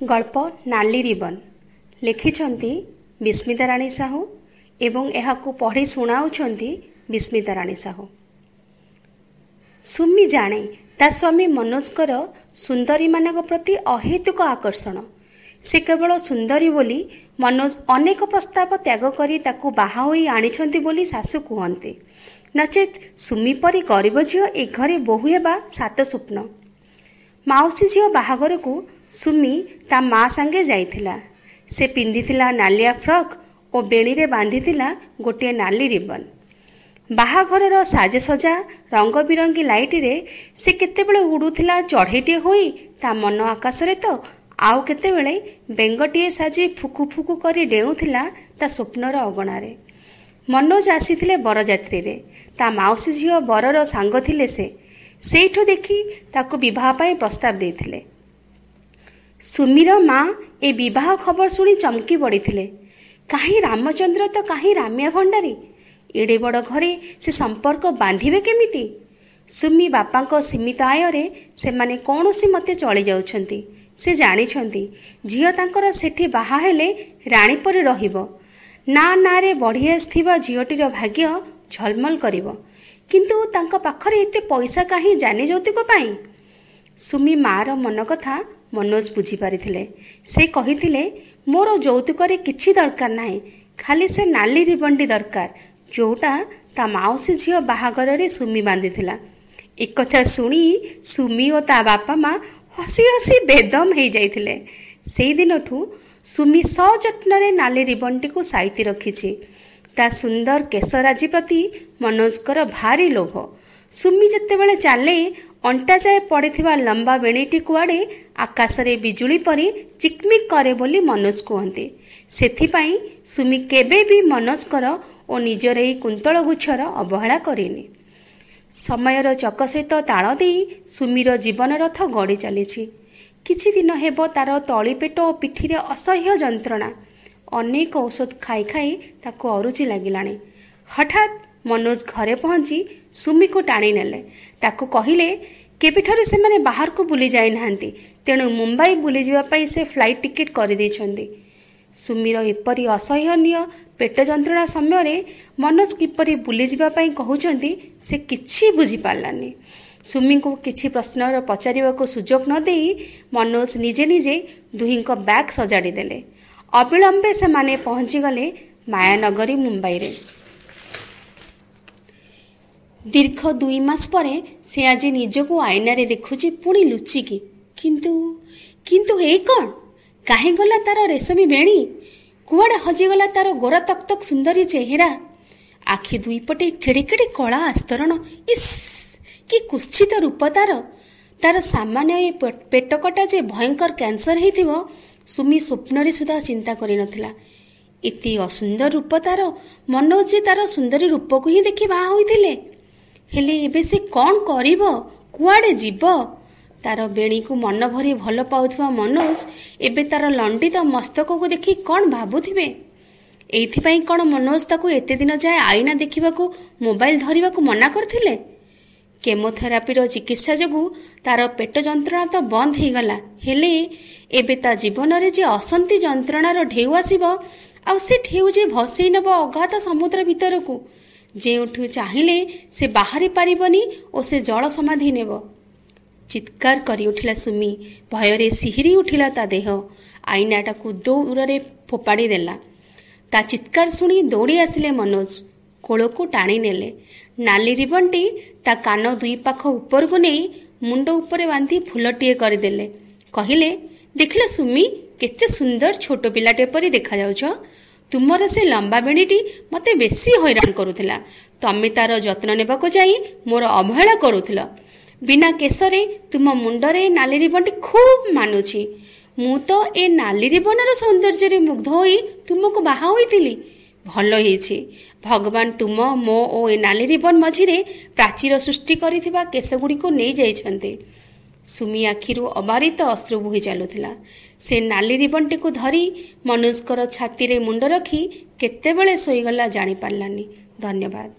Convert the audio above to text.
ଗଳ୍ପ ନାଲି ରିବନ। ଲେଖିଛନ୍ତି ବିସ୍ମିତା ରାଣୀ ସାହୁ ଏବଂ ଏହାକୁ ପଢ଼ି ଶୁଣାଉଛନ୍ତି ବିସ୍ମିତା ରାଣୀ ସାହୁ। ସୁମି ଜାଣେ ତା ସ୍ୱାମୀ ମନୋଜଙ୍କର ସୁନ୍ଦରୀମାନଙ୍କ ପ୍ରତି ଅହେତୁକ ଆକର୍ଷଣ। ସେ କେବଳ ସୁନ୍ଦରୀ ବୋଲି ମନୋଜ ଅନେକ ପ୍ରସ୍ତାବ ତ୍ୟାଗ କରି ତାକୁ ବାହା ହୋଇ ଆଣିଛନ୍ତି ବୋଲି ଶାଶୁ କୁହନ୍ତି। ନଚେତ୍ ସୁମି ପରି ଗରିବ ଝିଅ ଏ ଘରେ ବୋହୂ ହେବା ସାତ ସ୍ୱପ୍ନ ମାଉସୀ ଝିଅ ବାହାଘରକୁ ସୁମି ତା ମା ସାଙ୍ଗେ ଯାଇଥିଲା। ସେ ପିନ୍ଧିଥିଲା ନାଲିଆ ଫ୍ରକ୍ ଓ ବେଣୀରେ ବାନ୍ଧିଥିଲା ଗୋଟିଏ ନାଲି ରିବନ। ବାହାଘରର ସାଜସଜା ରଙ୍ଗବିରଙ୍ଗୀ ଲାଇଟରେ ସେ କେତେବେଳେ ଉଡ଼ୁଥିଲା ଚଢ଼େଇଟିଏ ହୋଇ ତା ମନ ଆକାଶରେ ତ ଆଉ କେତେବେଳେ ବେଙ୍ଗଟିଏ ସାଜି ଫୁକୁ ଫୁକୁ କରି ଡେଉଁଥିଲା ତା ସ୍ୱପ୍ନର ଅଗଣାରେ। ମନୋଜ ଆସିଥିଲେ ବରଯାତ୍ରୀରେ। ତା ମାଉସୀ ଝିଅ ବରର ସାଙ୍ଗ ଥିଲେ ସେ। ସେଇଠୁ ଦେଖି ତାକୁ ବିବାହ ପାଇଁ ପ୍ରସ୍ତାବ ଦେଇଥିଲେ। ସୁମିର ମା ଏ ବିବାହ ଖବର ଶୁଣି ଚମକି ପଡ଼ିଥିଲେ। କାହିଁ ରାମଚନ୍ଦ୍ର ତ କାହିଁ ରାମିଆ ଭଣ୍ଡାରୀ? ଏଡ଼େ ବଡ଼ ଘରେ ସେ ସମ୍ପର୍କ ବାନ୍ଧିବେ କେମିତି? ସୁମି ବାପାଙ୍କ ସୀମିତ ଆୟରେ ସେମାନେ କୌଣସି ମତେ ଚଳି ଯାଉଛନ୍ତି। ସେ ଜାଣିଛନ୍ତି ଝିଅ ତାଙ୍କର ସେଠି ବାହା ହେଲେ ରାଣୀ ପରି ରହିବ। ନା ନାଁରେ ବଢ଼ି ଆସିଥିବା ଝିଅଟିର ଭାଗ୍ୟ ଝଲମଲ କରିବ। କିନ୍ତୁ ତାଙ୍କ ପାଖରେ ଏତେ ପଇସା କାହିଁ ଜାନି ଯୌତୁକ ପାଇଁ ସୁମି ମାର ମନ କଥା ମନୋଜ ବୁଝିପାରିଥିଲେ। ସେ କହିଥିଲେ ମୋର ଯୌତୁକରେ କିଛି ଦରକାର ନାହିଁ। ଖାଲି ସେ ନାଲି ରିବନଟି ଦରକାର ଯୋଉଟା ତା ମାଉସୀ ଝିଅ ବାହାଘରରେ ସୁମି ବାନ୍ଧିଥିଲା। ଏକଥା ଶୁଣି ସୁମି ଓ ତା ବାପା ମା ହସି ହସି ବେଦମ ହେଇଯାଇଥିଲେ। ସେଇଦିନଠୁ ସୁମି ସଯତ୍ନରେ ନାଲି ରିବନଟିକୁ ସାଇତି ରଖିଛି। ତା ସୁନ୍ଦର କେଶରାଜି ପ୍ରତି ମନୋଜଙ୍କର ଭାରି ଲୋଭ। ସୁମି ଯେତେବେଳେ ଚାଲେ ଅଣ୍ଟା ଯାଏ ପଡ଼ିଥିବା ଲମ୍ବା ବେଣୀଟି କୁଆଡ଼େ ଆକାଶରେ ବିଜୁଳି ପରି ଚିକ୍ମିକ୍ କରେ ବୋଲି ମନୋଜ କୁହନ୍ତି। ସେଥିପାଇଁ ସୁମି କେବେ ବି ମନୋଜଙ୍କର ଓ ନିଜର ଏହି କୁନ୍ତଳ ଗୁଚ୍ଛର ଅବହେଳା କରିନି। ସମୟର ଚକ ସହିତ ତାଳ ଦେଇ ସୁମିର ଜୀବନ ରଥ ଗଡ଼ି ଚାଲିଛି। କିଛି ଦିନ ହେବ ତାର ତଳିପେଟ ଓ ପିଠିରେ ଅସହ୍ୟ ଯନ୍ତ୍ରଣା। ଅନେକ ଔଷଧ ଖାଇ ଖାଇ ତାକୁ ଅରୁଚି ଲାଗିଲାଣି। ହଠାତ୍ ମନୋଜ ଘରେ ପହଞ୍ଚି ସୁମିକୁ ଟାଣି ନେଲେ। ତାକୁ କହିଲେ କେବେଠାରୁ ସେମାନେ ବାହାରକୁ ବୁଲି ଯାଇନାହାନ୍ତି। ତେଣୁ ମୁମ୍ବାଇ ବୁଲିଯିବା ପାଇଁ ସେ ଫ୍ଲାଇଟ୍ ଟିକେଟ୍ କରିଦେଇଛନ୍ତି ସୁମିର ଏପରି ଅସହନୀୟ ପେଟ ଯନ୍ତ୍ରଣା ସମୟରେ ମନୋଜ କିପରି ବୁଲିଯିବା ପାଇଁ କହୁଛନ୍ତି ସେ କିଛି ବୁଝିପାରିଲାନି। ସୁମିଙ୍କୁ କିଛି ପ୍ରଶ୍ନର ପଚାରିବାକୁ ସୁଯୋଗ ନ ଦେଇ ମନୋଜ ନିଜେ ନିଜେ ଦୁହିଁଙ୍କ ବ୍ୟାଗ୍ ସଜାଡ଼ି ଦେଲେ। ଅବିଳମ୍ବେ ସେମାନେ ପହଞ୍ଚିଗଲେ ମାୟାନଗରୀ ମୁମ୍ବାଇରେ। ଦୀର୍ଘ ଦୁଇ ମାସ ପରେ ସେ ଆଜି ନିଜକୁ ଆଇନାରେ ଦେଖୁଛି ପୁଣି ଲୁଚିକି। କିନ୍ତୁ କିନ୍ତୁ ଏଇ କ'ଣ? କାହିଁ ଗଲା ତାର ରେଶମୀ ବେଣୀ? କୁଆଡ଼େ ହଜିଗଲା ତାର ଗୋରା ତକ୍ତକ୍ ସୁନ୍ଦରୀ ଚେହେରା? ଆଖି ଦୁଇପଟେ କେଡ଼େ କେଡ଼େ କଳା ଆସ୍ତରଣ। ଇସ୍ କି କୁଶ୍ଚିତ ରୂପ ତାର। ତାର ସାମାନ୍ୟ ଏ ପେଟ କଟା ଯେ ଭୟଙ୍କର କ୍ୟାନ୍ସର ହେଇଥିବ ସୁମି ସ୍ୱପ୍ନରେ ସୁଦ୍ଧା ଚିନ୍ତା କରିନଥିଲା। ଏତେ ଅସୁନ୍ଦର ରୂପ ତାର ମନୋଜ ଯେ ତାର ସୁନ୍ଦରୀ ରୂପକୁ ହିଁ ଦେଖି ବାହା ହୋଇଥିଲେ। ହେଲେ ଏବେ ସେ କ'ଣ କରିବ? କୁଆଡ଼େ ଯିବ? ତାର ବେଣୀକୁ ମନ ଭରି ଭଲ ପାଉଥିବା ମନୋଜ ଏବେ ତାର ଲଣ୍ଡିତ ମସ୍ତକକୁ ଦେଖି କ'ଣ ଭାବୁଥିବେ? ଏଇଥିପାଇଁ କ'ଣ ମନୋଜ ତାକୁ ଏତେ ଦିନ ଯାଏ ଆଇନା ଦେଖିବାକୁ ମୋବାଇଲ ଧରିବାକୁ ମନା କରିଥିଲେ? କେମୋଥେରାପିର ଚିକିତ୍ସା ଯୋଗୁଁ ତାର ପେଟ ଯନ୍ତ୍ରଣା ତ ବନ୍ଦ ହେଇଗଲା। ହେଲେ ଏବେ ତା ଜୀବନରେ ଯେ ଅସନ୍ତି ଯନ୍ତ୍ରଣାର ଢେଉ ଆସିବ ଆଉ ସେ ଢେଉ ଯେ ଭସେଇ ନେବ ଅଗାଧ ସମୁଦ୍ର ଭିତରକୁ ଯେଉଁଠୁ ଚାହିଁଲେ ସେ ବାହାରି ପାରିବନି ଓ ସେ ଜଳ ସମାଧି ନେବ। ଚିତ୍କାର କରି ଉଠିଲା ସୁମି। ଭୟରେ ସିହିରି ଉଠିଲା ତା ଦେହ। ଆଇନାଟାକୁ ଦୌରରେ ଫୋପାଡ଼ି ଦେଲା। ତା ଚିତ୍କାର ଶୁଣି ଦୌଡ଼ି ଆସିଲେ ମନୋଜ। କୋଳକୁ ଟାଣି ନେଲେ। ନାଲି ରିବନଟି ତା କାନ ଦୁଇ ପାଖ ଉପରକୁ ନେଇ ମୁଣ୍ଡ ଉପରେ ବାନ୍ଧି ଫୁଲଟିଏ କରିଦେଲେ। କହିଲେ ଦେଖିଲ ସୁମି କେତେ ସୁନ୍ଦର ଛୋଟ ପିଲାଟେ ପରି ଦେଖାଯାଉଛ। ତୁମର ସେ ଲମ୍ବା ବେଣୀଟି ମୋତେ ବେଶୀ ହଇରାଣ କରୁଥିଲା। ତମେ ତାର ଯତ୍ନ ନେବାକୁ ଯାଇ ମୋର ଅବହେଳା କରୁଥିଲ। ବିନା କେଶରେ ତୁମ ମୁଣ୍ଡରେ ନାଲି ରିବନଟି ଖୁବ୍ ମାନୁଛି। ମୁଁ ତ ଏ ନାଲି ରିବନର ସୌନ୍ଦର୍ଯ୍ୟରେ ମୁଗ୍ଧ ହୋଇ ତୁମକୁ ବାହା ହୋଇଥିଲି। ଭଲ ହେଇଛି। ଭଗବାନ ତୁମ ମୋ ଓ ଏ ନାଲି ରିବନ ମଝିରେ ପ୍ରାଚୀର ସୃଷ୍ଟି କରିଥିବା କେଶଗୁଡ଼ିକୁ ନେଇଯାଇଛନ୍ତି ସୁମି ଆଖିରୁ ଅବାରିତ ଅଶ୍ରୁ ବୋହି ଚାଲୁଥିଲା। ସେ ନାଲି ରିବନଟିକୁ ଧରି ମନୋଜଙ୍କର ଛାତିରେ ମୁଣ୍ଡ ରଖି କେତେବେଳେ ଶୋଇଗଲା ଜାଣିପାରିଲାନି। ଧନ୍ୟବାଦ।